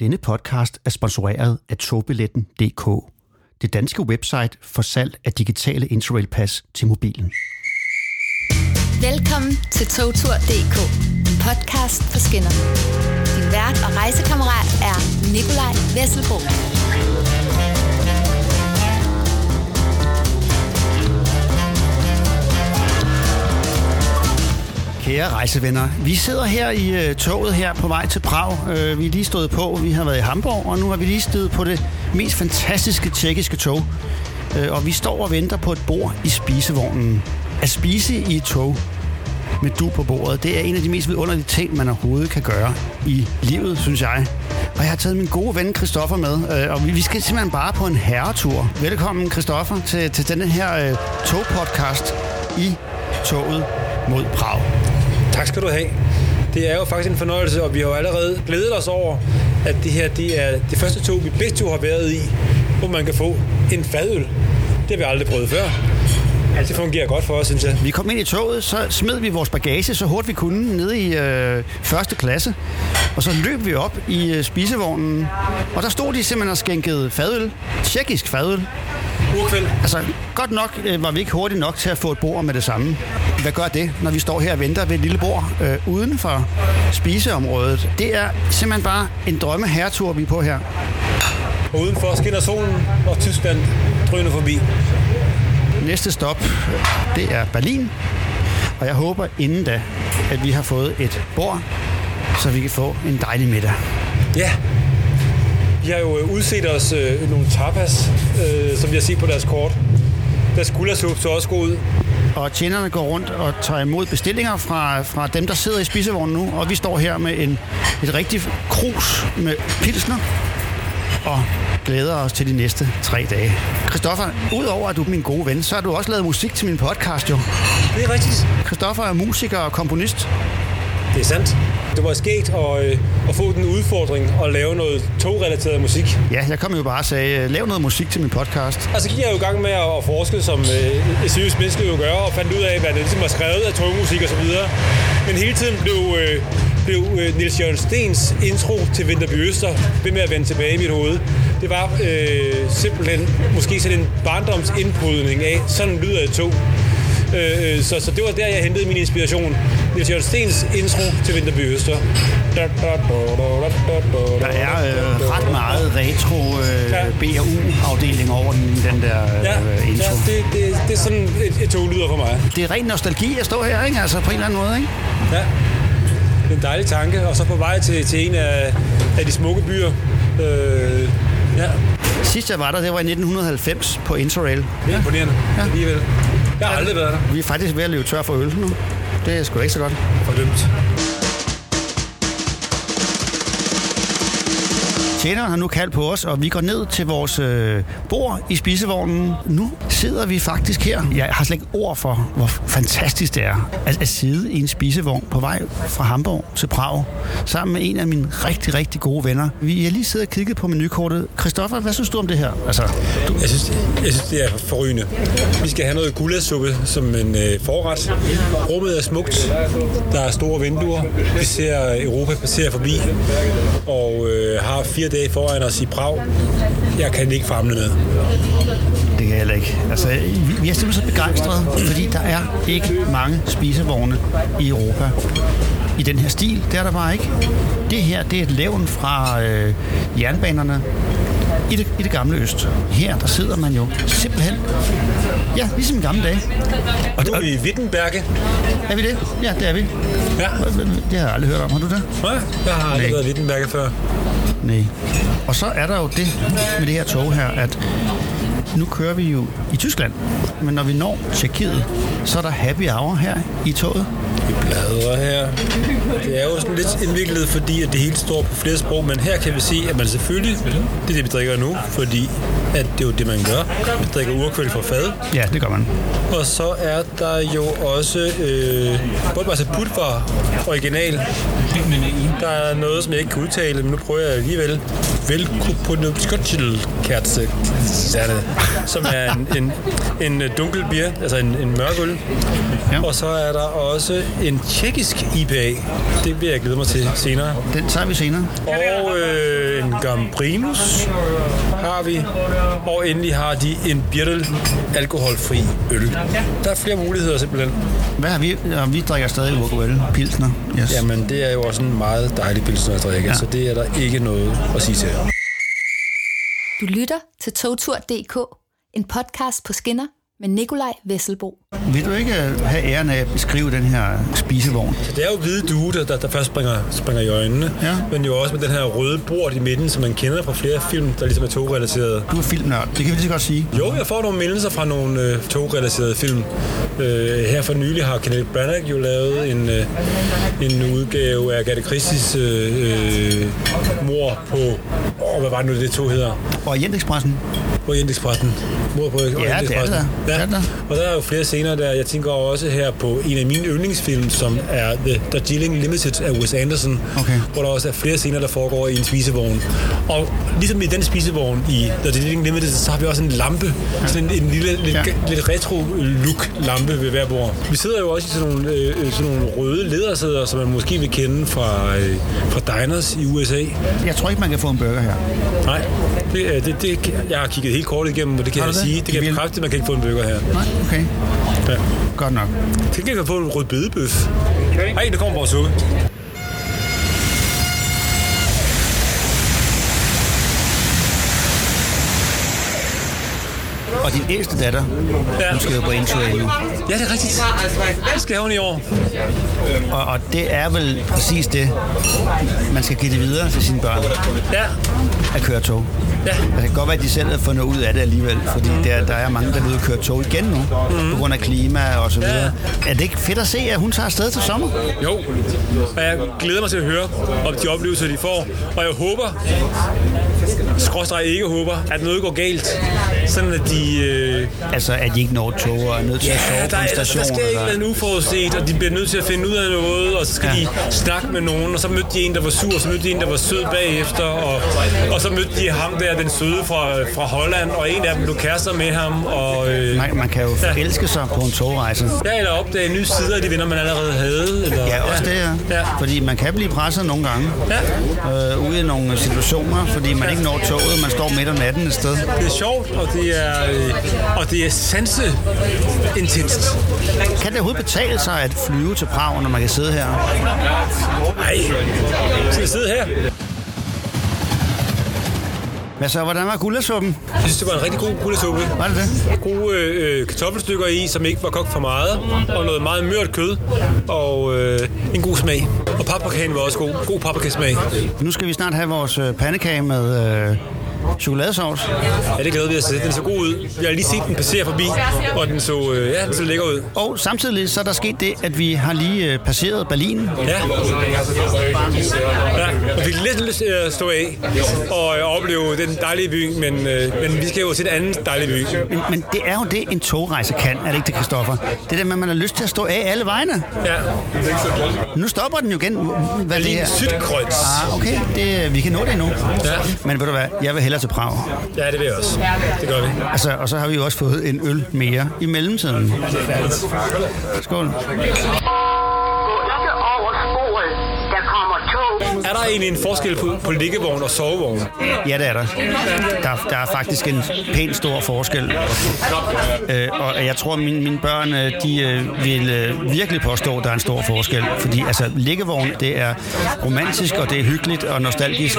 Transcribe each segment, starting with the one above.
Denne podcast er sponsoreret af togbilletten.dk, det danske website for salg af digitale interrailpas til mobilen. Velkommen til togtur.dk, en podcast på skinner. Din vært og rejsekammerat er Nikolaj Vesselbo. Kære rejsevenner, vi sidder her i øh, toget her på vej til Prag. Øh, vi er lige stået på, vi har været i Hamburg, og nu har vi lige stået på det mest fantastiske tjekkiske tog. Øh, og vi står og venter på et bord i spisevognen. At spise i et tog med du på bordet, det er en af de mest vidunderlige ting, man overhovedet kan gøre i livet, synes jeg. Og jeg har taget min gode ven Christoffer med, øh, og vi, vi skal simpelthen bare på en herretur. Velkommen, Christoffer, til, til denne her øh, togpodcast i toget mod Prag. Tak skal du have. Det er jo faktisk en fornøjelse, og vi har jo allerede glædet os over, at det her det er det første tog, vi begge to har været i, hvor man kan få en fadøl. Det har vi aldrig prøvet før. Altså, det fungerer godt for os, synes jeg. Vi kom ind i toget, så smed vi vores bagage så hurtigt vi kunne ned i øh, første klasse. Og så løb vi op i øh, spisevognen. Og der stod de simpelthen og skænkede fadøl. Tjekkisk fadøl. Urkvæld. Altså, godt nok øh, var vi ikke hurtigt nok til at få et bord med det samme. Hvad gør det, når vi står her og venter ved et lille bord øh, uden for spiseområdet? Det er simpelthen bare en drømme herretur, vi er på her. Og udenfor skinner solen, og Tyskland drøner forbi. Næste stop, det er Berlin. Og jeg håber inden da, at vi har fået et bord, så vi kan få en dejlig middag. Ja. Vi har jo øh, udset os øh, nogle tapas, øh, som vi har set på deres kort. Deres guldasup så også god ud. Og tjenerne går rundt og tager imod bestillinger fra, fra dem, der sidder i spisevognen nu. Og vi står her med en, et rigtigt krus med pilsner og glæder os til de næste tre dage. Christoffer, udover at du er min gode ven, så har du også lavet musik til min podcast jo. Det er rigtigt. Christoffer er musiker og komponist. Det er sandt. Det var skægt at, øh, at få den udfordring at lave noget togrelateret musik. Ja, jeg kom jo bare og sagde, lav noget musik til min podcast. Altså gik jeg jo i gang med at forske, som øh, et seriøst menneske jo gør, og fandt ud af, hvad det ligesom var skrevet af togmusik og så videre. Men hele tiden blev, øh, blev øh, Niels Jørgen Stens intro til Vinterby Øster ved med at vende tilbage i mit hoved. Det var øh, simpelthen måske sådan en barndomsindbrydning af, sådan lyder et tog. Øh, så, så det var der, jeg hentede min inspiration. Niels Jørgen Stens intro til Vinterby Øster. Der er øh, ret meget retro øh, Ja. B&U-afdeling over den, den der øh, Ja, intro. ja det, det, det er sådan et, et tog lyder for mig. Det er ren nostalgi at stå her, ikke? Altså på en eller anden måde, ikke? Ja. Det er en dejlig tanke. Og så på vej til, til en af, af de smukke byer. Øh, ja, Sidst jeg var der, det var i 1990 på Interrail. det er imponerende ja. alligevel. Jeg har aldrig været der. Vi er faktisk ved at løbe tør for øl nu. Det er sgu da ikke så godt. Fordømt. Tjeneren har nu kaldt på os, og vi går ned til vores øh, bord i spisevognen. Nu sidder vi faktisk her. Jeg har slet ikke ord for, hvor fantastisk det er at, at sidde i en spisevogn på vej fra Hamburg til Prag, sammen med en af mine rigtig, rigtig gode venner. Vi har lige siddet og kigget på menukortet. Christoffer, hvad synes du om det her? Altså, du, Jeg synes, jeg synes, det er forrygende. Vi skal have noget guldasuppe som en øh, forret. Rummet er smukt. Der er store vinduer. Vi ser Europa passere forbi. Og øh, har fire dage foran os i Prag. Jeg kan ikke famle med. det kan jeg heller ikke. Altså, vi, er simpelthen så begejstrede, fordi der er ikke mange spisevogne i Europa i den her stil. Det er der bare ikke. Det her, det er et levn fra øh, jernbanerne i det, i det gamle øst. Her, der sidder man jo simpelthen, ja, ligesom i gamle dage. Og, Nu er vi i Wittenberge. er vi det? Ja, det er vi. Ja. Det har jeg aldrig hørt om. Har du det? Nej, jeg har aldrig været i Wittenberge før. Nej. Og så er der jo det med det her tog her, at nu kører vi jo i Tyskland, men når vi når Tjekkiet, så er der happy hour her i toget. Vi bladrer her. Det er jo sådan lidt indviklet, fordi at det hele står på flere sprog, men her kan vi se, at man selvfølgelig, det er det, vi drikker nu, fordi at det er jo det, man gør. Vi drikker urkvæl fra fad. Ja, det gør man. Og så er der jo også øh, Bolbasa Putvar original. Der er noget, som jeg ikke kan udtale, men nu prøver jeg alligevel. Velkommen Kerze. Som er en, en, en dunkel bier, altså en, en mørk øl. Ja. Og så er der også en tjekkisk IPA. Det vil jeg glæde mig til senere. Den tager vi senere. Og øh, en Gambrinus har vi. Og endelig har de en Birtel alkoholfri øl. Der er flere muligheder simpelthen. Hvad har vi? Ja, vi drikker stadig Urquell Pilsner. Yes. Jamen, det er jo også en meget dejlig pilsner at drikke, ja. så det er der ikke noget at sige til. Du lytter til togtur.dk, en podcast på skinner med Nikolaj Vesselbo. Vil du ikke øh, have æren af at beskrive den her spisevogn? Det er jo hvide due, der, der, der først springer, springer i øjnene, Ja. men jo også med den her røde bord i midten, som man kender fra flere film, der ligesom er togrelaterede. Du er filmnørd, det kan vi lige så godt sige. Jo, jeg får nogle mindelser fra nogle øh, togrelaterede film. Øh, her for nylig har Kenneth Branagh jo lavet en, øh, en udgave af Agatha Christie's øh, øh, mor på... Åh, hvad var det nu, det tog hedder? Orientekspressen. Orientekspressen. Mor på det er det Orientekspressen. da. Det Ja. er det da. Og der er jo flere scener der. Jeg tænker også her på en af mine yndlingsfilm, som er The Darjeeling Limited af Wes Anderson. Okay. Hvor der også er flere scener, der foregår i en spisevogn. Og ligesom i den spisevogn i The Darjeeling Limited, så har vi også en lampe. Sådan en, en lille, lidt, Ja. ja. lidt retro-look lampe ved hver bord. Vi sidder jo også i sådan nogle, øh, sådan nogle røde ledersæder, som man måske vil kende fra, øh, fra diners i USA. Jeg tror ikke, man kan få en burger her. Nej, det, øh, det, det, jeg har kigget helt kort igennem, og det kan Har jeg du det? sige. Det kan jeg bekræfte, man kan ikke få en burger her. Nej, okay. Ja. Godt nok. Til gengæld få en rødbedebøf. Ej, der kommer vores suppe. Din ældste datter, Ja. hun skal jo på interrail nu. Ja, det er rigtigt. Det skal hun i år. Og, og det er vel præcis det, man skal give det videre til sine børn, Ja, at køre tog. ja. Det kan godt være, at de selv har fundet ud af det alligevel, fordi der, der er mange, der vil ud og køre tog igen nu, mm. på grund af klima og så videre. Er det ikke fedt at se, at hun tager afsted til sommer? Jo, og jeg glæder mig til at høre om de oplevelser, de får. Og jeg håber, skråstrej ikke håber, at noget går galt. Sådan at de... Øh, Altså, at de ikke når tog og er nødt til at sove ja, på der, en er, der station. skal ikke en uforudset, og de bliver nødt til at finde ud af noget, og så skal Ja. ja. de snakke med nogen, og så mødte de en, der var sur, og så mødte de en, der var sød bagefter, og, og så mødte de ham der, den søde fra, fra Holland, og en af dem blev kærester med ham, og... Øh, Man, man kan jo Ja. forelske sig på en togrejse. Ja, eller opdage nye sider af de venner, man allerede havde. Eller, Ja, også det, ja. Ja. Fordi man kan blive presset nogle gange. Ja, Øh, ude i nogle situationer, fordi man ikke når toget, man står midt om natten et sted. det er sjovt, og det er, øh, og det er sanseintenst. Kan det overhovedet betale sig at flyve til Prag, når man kan sidde her? Nej, skal jeg sidde her? Hvad så, hvordan var guldasuppen? Jeg synes, det var en rigtig god guldsuppe. Var det det? Gode øh, kartoffelstykker i, som ikke var kogt for meget, og noget meget mørt kød, og øh, en god smag. Og paprikaen var også god. God paprikasmag. Nu skal vi snart have vores øh, pandekage med øh, chokoladesauce. Ja, det glæder vi os til. Den så god ud. Jeg har lige set den passere forbi, og den så, øh, ja, den så lækker ud. Og samtidig så er der sket det, at vi har lige øh, passeret Berlin. Ja. ja. Jeg fik lidt lyst til at stå af og øh, opleve den dejlige by, men, øh, men vi skal jo til en anden dejlig by. Men, men det er jo det, en togrejse kan, er det ikke det, Kristoffer? Det der med, at man har lyst til at stå af alle vegne. Ja. Nu stopper den jo igen. Hvad er det Berlin her? Südkreuz. Ah, okay, det, vi kan nå det endnu. Ja. Men ved du hvad, jeg vil hellere til Prag. Ja, det vil jeg også. Det gør vi. Altså, og så har vi jo også fået en øl mere i mellemtiden. Skål. Der egentlig en forskel på, på liggevogn og sovevogn? Ja, det er der. Der, der er faktisk en pænt stor forskel. Øh, og jeg tror, mine, mine børn øh, de, øh, vil øh, virkelig påstå, at der er en stor forskel. Fordi altså, liggevogn, det er romantisk, og det er hyggeligt og nostalgisk.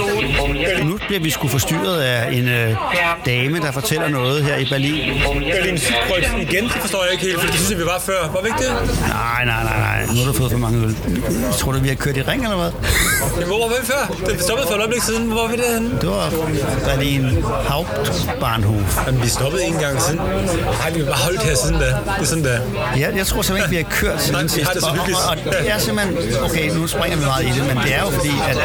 Nu bliver vi sgu forstyrret af en øh, dame, der fortæller noget her i Berlin. Berlin Südkreuz igen, det forstår jeg ikke helt, for det synes jeg, vi var før. Var vi ikke det? Nej, nej, nej, nej. Nu har du fået for mange øl. Tror du, vi har kørt i ring, eller hvad? Men hvor var vi før? Det stoppede for et øjeblik siden. Hvor var vi derhenne? Det var Berlin Hauptbahnhof. Jamen, vi stoppede en gang siden. Nej, vi har bare holdt her siden da. Det er sådan der. Ja, jeg tror simpelthen ikke, vi har kørt siden Nej, vi sidst. har det så Og-. Og, og, det er simpelthen, okay, nu springer vi meget i det, men det er jo fordi, at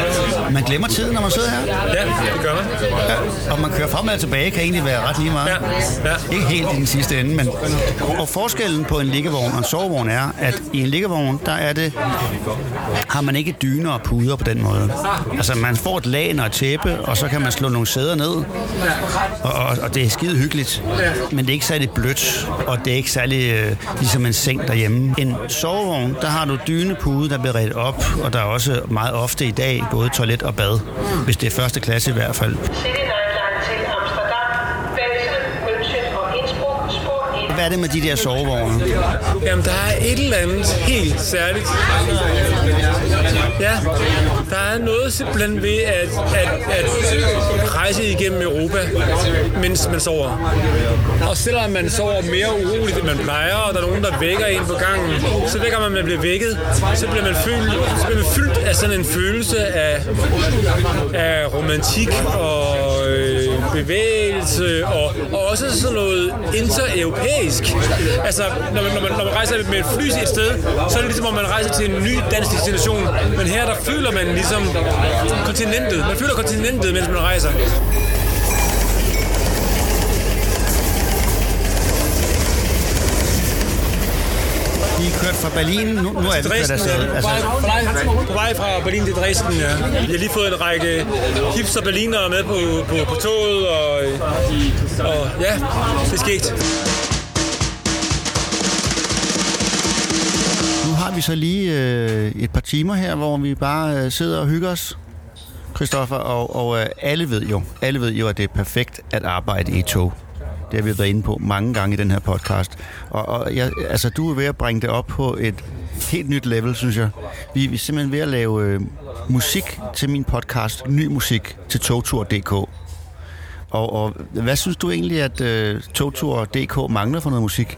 man glemmer tiden, når man sidder her. Ja, det gør man. Ja, og man kører frem og tilbage, kan egentlig være ret lige meget. Ja, ja. Ikke helt i den sidste ende, men... Og forskellen på en liggevogn og en sovevogn er, at i en liggevogn, der er det, har man ikke dyner og puder på den måde. Altså, man får et lag og et tæppe, og så kan man slå nogle sæder ned. Og, og, og det er skide hyggeligt. Men det er ikke særlig blødt, og det er ikke særlig øh, ligesom en seng derhjemme. En sovevogn, der har du dynepude, der bliver redt op, og der er også meget ofte i dag både toilet og bad. Hvis det er første klasse i hvert fald. Er det med de der sovevogne? Jamen, der er et eller andet helt særligt. Ja, der er noget simpelthen ved at, at, at rejse igennem Europa, mens man sover. Og selvom man sover mere uroligt, end man plejer, og der er nogen, der vækker en på gangen, så vækker man, at man bliver vækket, så bliver man fyldt, så bliver man fyldt af sådan en følelse af, af romantik og øh, bevægelse, og, og også sådan noget intereuropæisk. Altså, når man, når, man, når man rejser med et fly et sted, så er det ligesom, om man rejser til en ny dansk destination. Men her, der føler man ligesom kontinentet. Man føler kontinentet, mens man rejser. Kørt fra Berlin, nu, nu er vi kørt afsted. ja. På vej, fra Berlin til Dresden, ja. Vi har lige fået en række hipster berlinere med på, på, på toget, og, og ja, det er sket. Nu har vi så lige øh, et par timer her, hvor vi bare øh, sidder og hygger os, Christoffer, og, og øh, alle ved jo, alle ved jo, at det er perfekt at arbejde i et tog. Det har vi været inde på mange gange i den her podcast. Og, og jeg, altså, du er ved at bringe det op på et helt nyt level, synes jeg. Vi, vi er simpelthen ved at lave øh, musik til min podcast, ny musik til togtur.dk. Og, og hvad synes du egentlig, at øh, togtur.dk mangler for noget musik?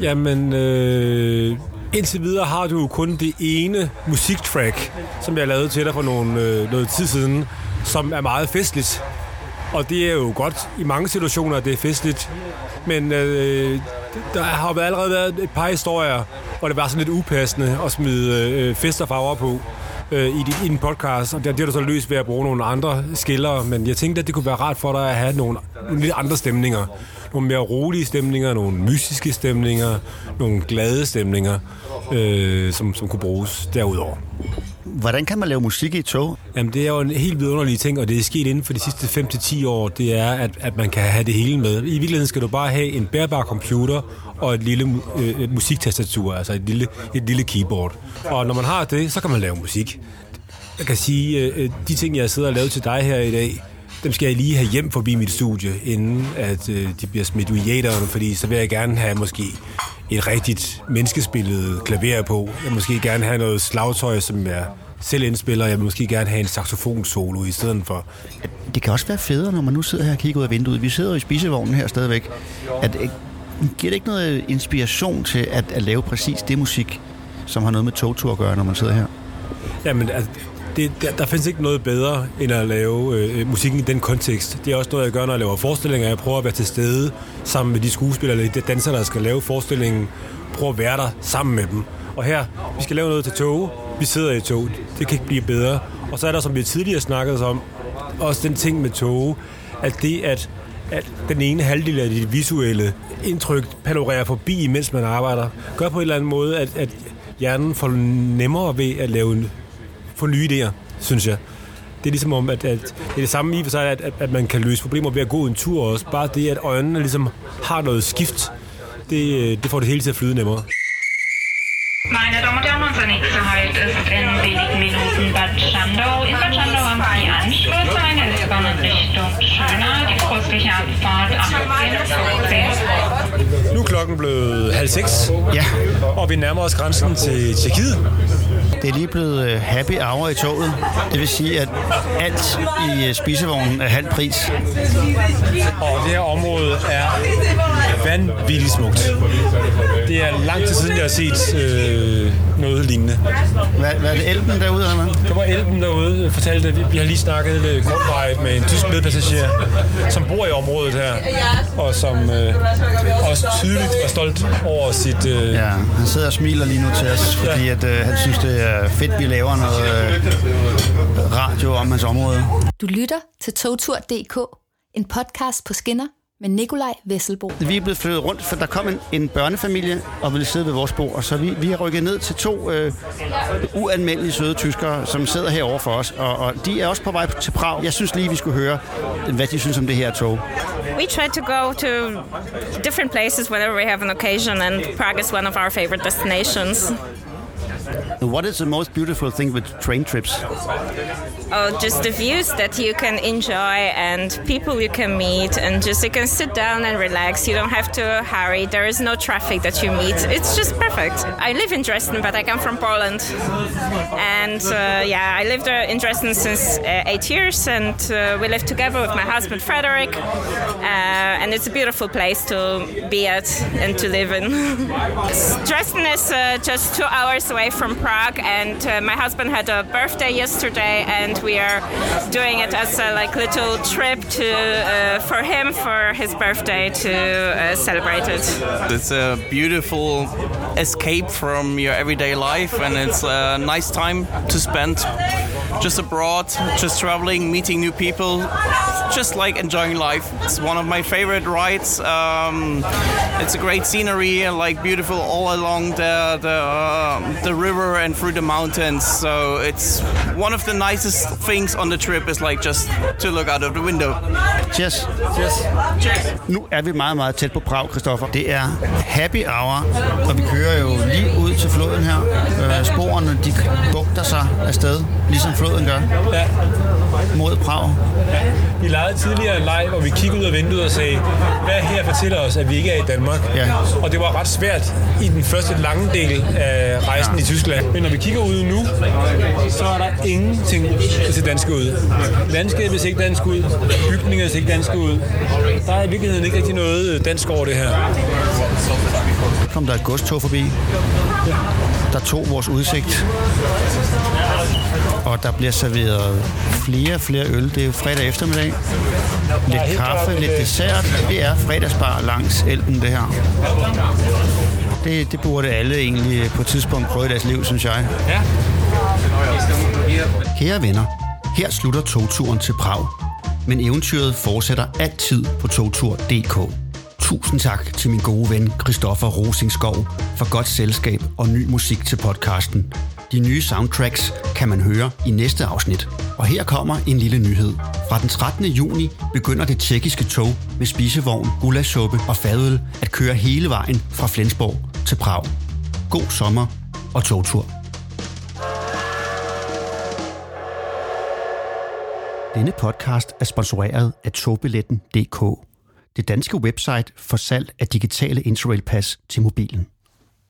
Jamen, øh, indtil videre har du jo kun det ene musiktrack, som jeg lavede til dig for nogle, øh, noget tid siden, som er meget festligt. Og det er jo godt i mange situationer, at det er festligt. Men øh, der har jo allerede været et par historier, hvor det var sådan lidt upassende at smide øh, fest og farver på øh, i, din- i en podcast. Og det har du så løst ved at bruge nogle andre skiller. Men jeg tænkte, at det kunne være rart for dig at have nogle, nogle lidt andre stemninger. Nogle mere rolige stemninger, nogle mystiske stemninger, nogle glade stemninger, øh, som, som kunne bruges derudover. Hvordan kan man lave musik i et tog? Jamen, det er jo en helt vidunderlig ting, og det er sket inden for de sidste 5-10 år, det er, at, at man kan have det hele med. I virkeligheden skal du bare have en bærbar computer og et lille øh, et musiktastatur, altså et lille, et lille keyboard. Og når man har det, så kan man lave musik. Jeg kan sige, øh, øh de ting, jeg sidder og laver til dig her i dag, dem skal jeg lige have hjem forbi mit studie, inden at øh, de bliver smidt ud i jæderne, fordi så vil jeg gerne have måske et rigtigt menneskespillet klaver på. Jeg vil måske gerne have noget slagtøj, som jeg selv indspiller. Jeg vil måske gerne have en saxofonsolo i stedet for. Det kan også være federe, når man nu sidder her og kigger ud af vinduet. Vi sidder jo i spisevognen her stadigvæk. At, øh, giver det ikke noget inspiration til at, at lave præcis det musik, som har noget med togtur at gøre, når man sidder her? Jamen, altså, det, der, der findes ikke noget bedre, end at lave øh, musikken i den kontekst. Det er også noget, jeg gør, når jeg laver forestillinger. Jeg prøver at være til stede sammen med de skuespillere eller de dansere, der skal lave forestillingen. Prøver at være der sammen med dem. Og her, vi skal lave noget til tog. Vi sidder i tog. Det kan ikke blive bedre. Og så er der, som vi tidligere snakkede om, også den ting med tog, at det, at, at den ene halvdel af det visuelle indtryk panorerer forbi, mens man arbejder, gør på en eller anden måde, at, at hjernen får nemmere ved at lave få nye idéer, synes jeg. Det er ligesom om, at, at det er det samme i for sig, at, at, at man kan løse problemer ved at gå en tur også. Bare det, at øjnene ligesom har noget skift, det, øh, det får det hele til at flyde nemmere. Meine Damen und Herren, unser nächster Halt ist in wenigen Minuten Bad Schandau. In Bad Schandau haben Sie Anschluss an eine S-Bahn in Richtung Schöner, die fürstliche Abfahrt 18.15 Nu er klokken blevet halv seks, Ja, og vi nærmer os grænsen til Tjekkiet det er lige blevet øh, happy hour i toget. Det vil sige, at alt i øh, spisevognen er halv pris. Og det her område er vanvittigt smukt. Det er lang tid siden, jeg har set øh, noget lignende. Hvad, hvad er det, Elben derude, eller hvad? Der var Elben derude, fortalte, at vi- vi har lige snakket øh, kortvarigt med en tysk medpassager, som bor i området her, og som øh, også tydeligt er stolt over sit... Øh, Ja, han sidder og smiler lige nu til os, fordi at, øh, han synes, det er fedt, vi laver noget øh, radio om hans område. Du lytter til togtur.dk, en podcast på skinner, med Nikolaj Vesselbo. Vi er blevet flyttet rundt, for der kom en, en børnefamilie og ville sidde ved vores bord, så vi, vi har rykket ned til to øh, uanmeldelige søde tyskere, som sidder herovre for os, og, og de er også på vej til Prag. Jeg synes lige, vi skulle høre, hvad de synes om det her tog. We try to go to different places whenever we have an occasion, and Prague is one of our favorite destinations. What is the most beautiful thing with train trips? Oh, just the views that you can enjoy and people you can meet, and just you can sit down and relax. You don't have to hurry. There is no traffic that you meet. It's just perfect. I live in Dresden, but I come from Poland, and uh, yeah, I lived uh, in Dresden since uh, eight years, and uh, we live together with my husband Frederick, uh, and it's a beautiful place to be at and to live in. Dresden is uh, just two hours away from Prague, and uh, my husband had a birthday yesterday, and we are doing it as a like little trip to uh, for him for his birthday to uh, celebrate it. It's a beautiful escape from your everyday life, and it's a nice time to spend just abroad, just traveling, meeting new people, just like enjoying life. It's one of my favorite rides. Um, it's a great scenery, and like beautiful all along the the, uh, the river and through the mountains. So it's one of the nicest things on the trip is like just to look out of the window. Cheers. Cheers. Cheers. Nu er vi meget, meget tæt på Prag, Christoffer. Det er happy hour, og vi kører jo lige ud til floden her. Øh, sporene, de bugter sig afsted, ligesom floden gør, Ja. Mod Prag. Vi legede tidligere en leg, hvor vi kiggede ud af vinduet og sagde, hvad her fortæller os, at vi ikke er i Danmark? Ja. Og det var ret svært i den første lange del af rejsen ja. i Tyskland. Men når vi kigger ud nu, så er der ingenting, der ser dansk ud. Landskabet ser ikke dansk ud. Bygninger ser ikke dansk ud. Der er i virkeligheden ikke rigtig noget dansk over det her. kom der et godstog forbi, der tog vores udsigt. Og der bliver serveret flere og flere øl. Det er jo fredag eftermiddag. Lidt kaffe, lidt øh, dessert. Det er fredagsbar langs Elben, det her. Det, det burde alle egentlig på et tidspunkt prøve i deres liv, synes jeg. Ja. Kære venner, her slutter togturen til Prag. Men eventyret fortsætter altid på togtur.dk. Tusind tak til min gode ven Christoffer Rosingskov for godt selskab og ny musik til podcasten. De nye soundtracks kan man høre i næste afsnit. Og her kommer en lille nyhed. Fra den 13. juni begynder det tjekkiske tog med spisevogn, gulaschsuppe og fadøl at køre hele vejen fra Flensborg til Prag. God sommer og togtur. Denne podcast er sponsoreret af togbilletten.dk, det danske website for salg af digitale interrail til mobilen.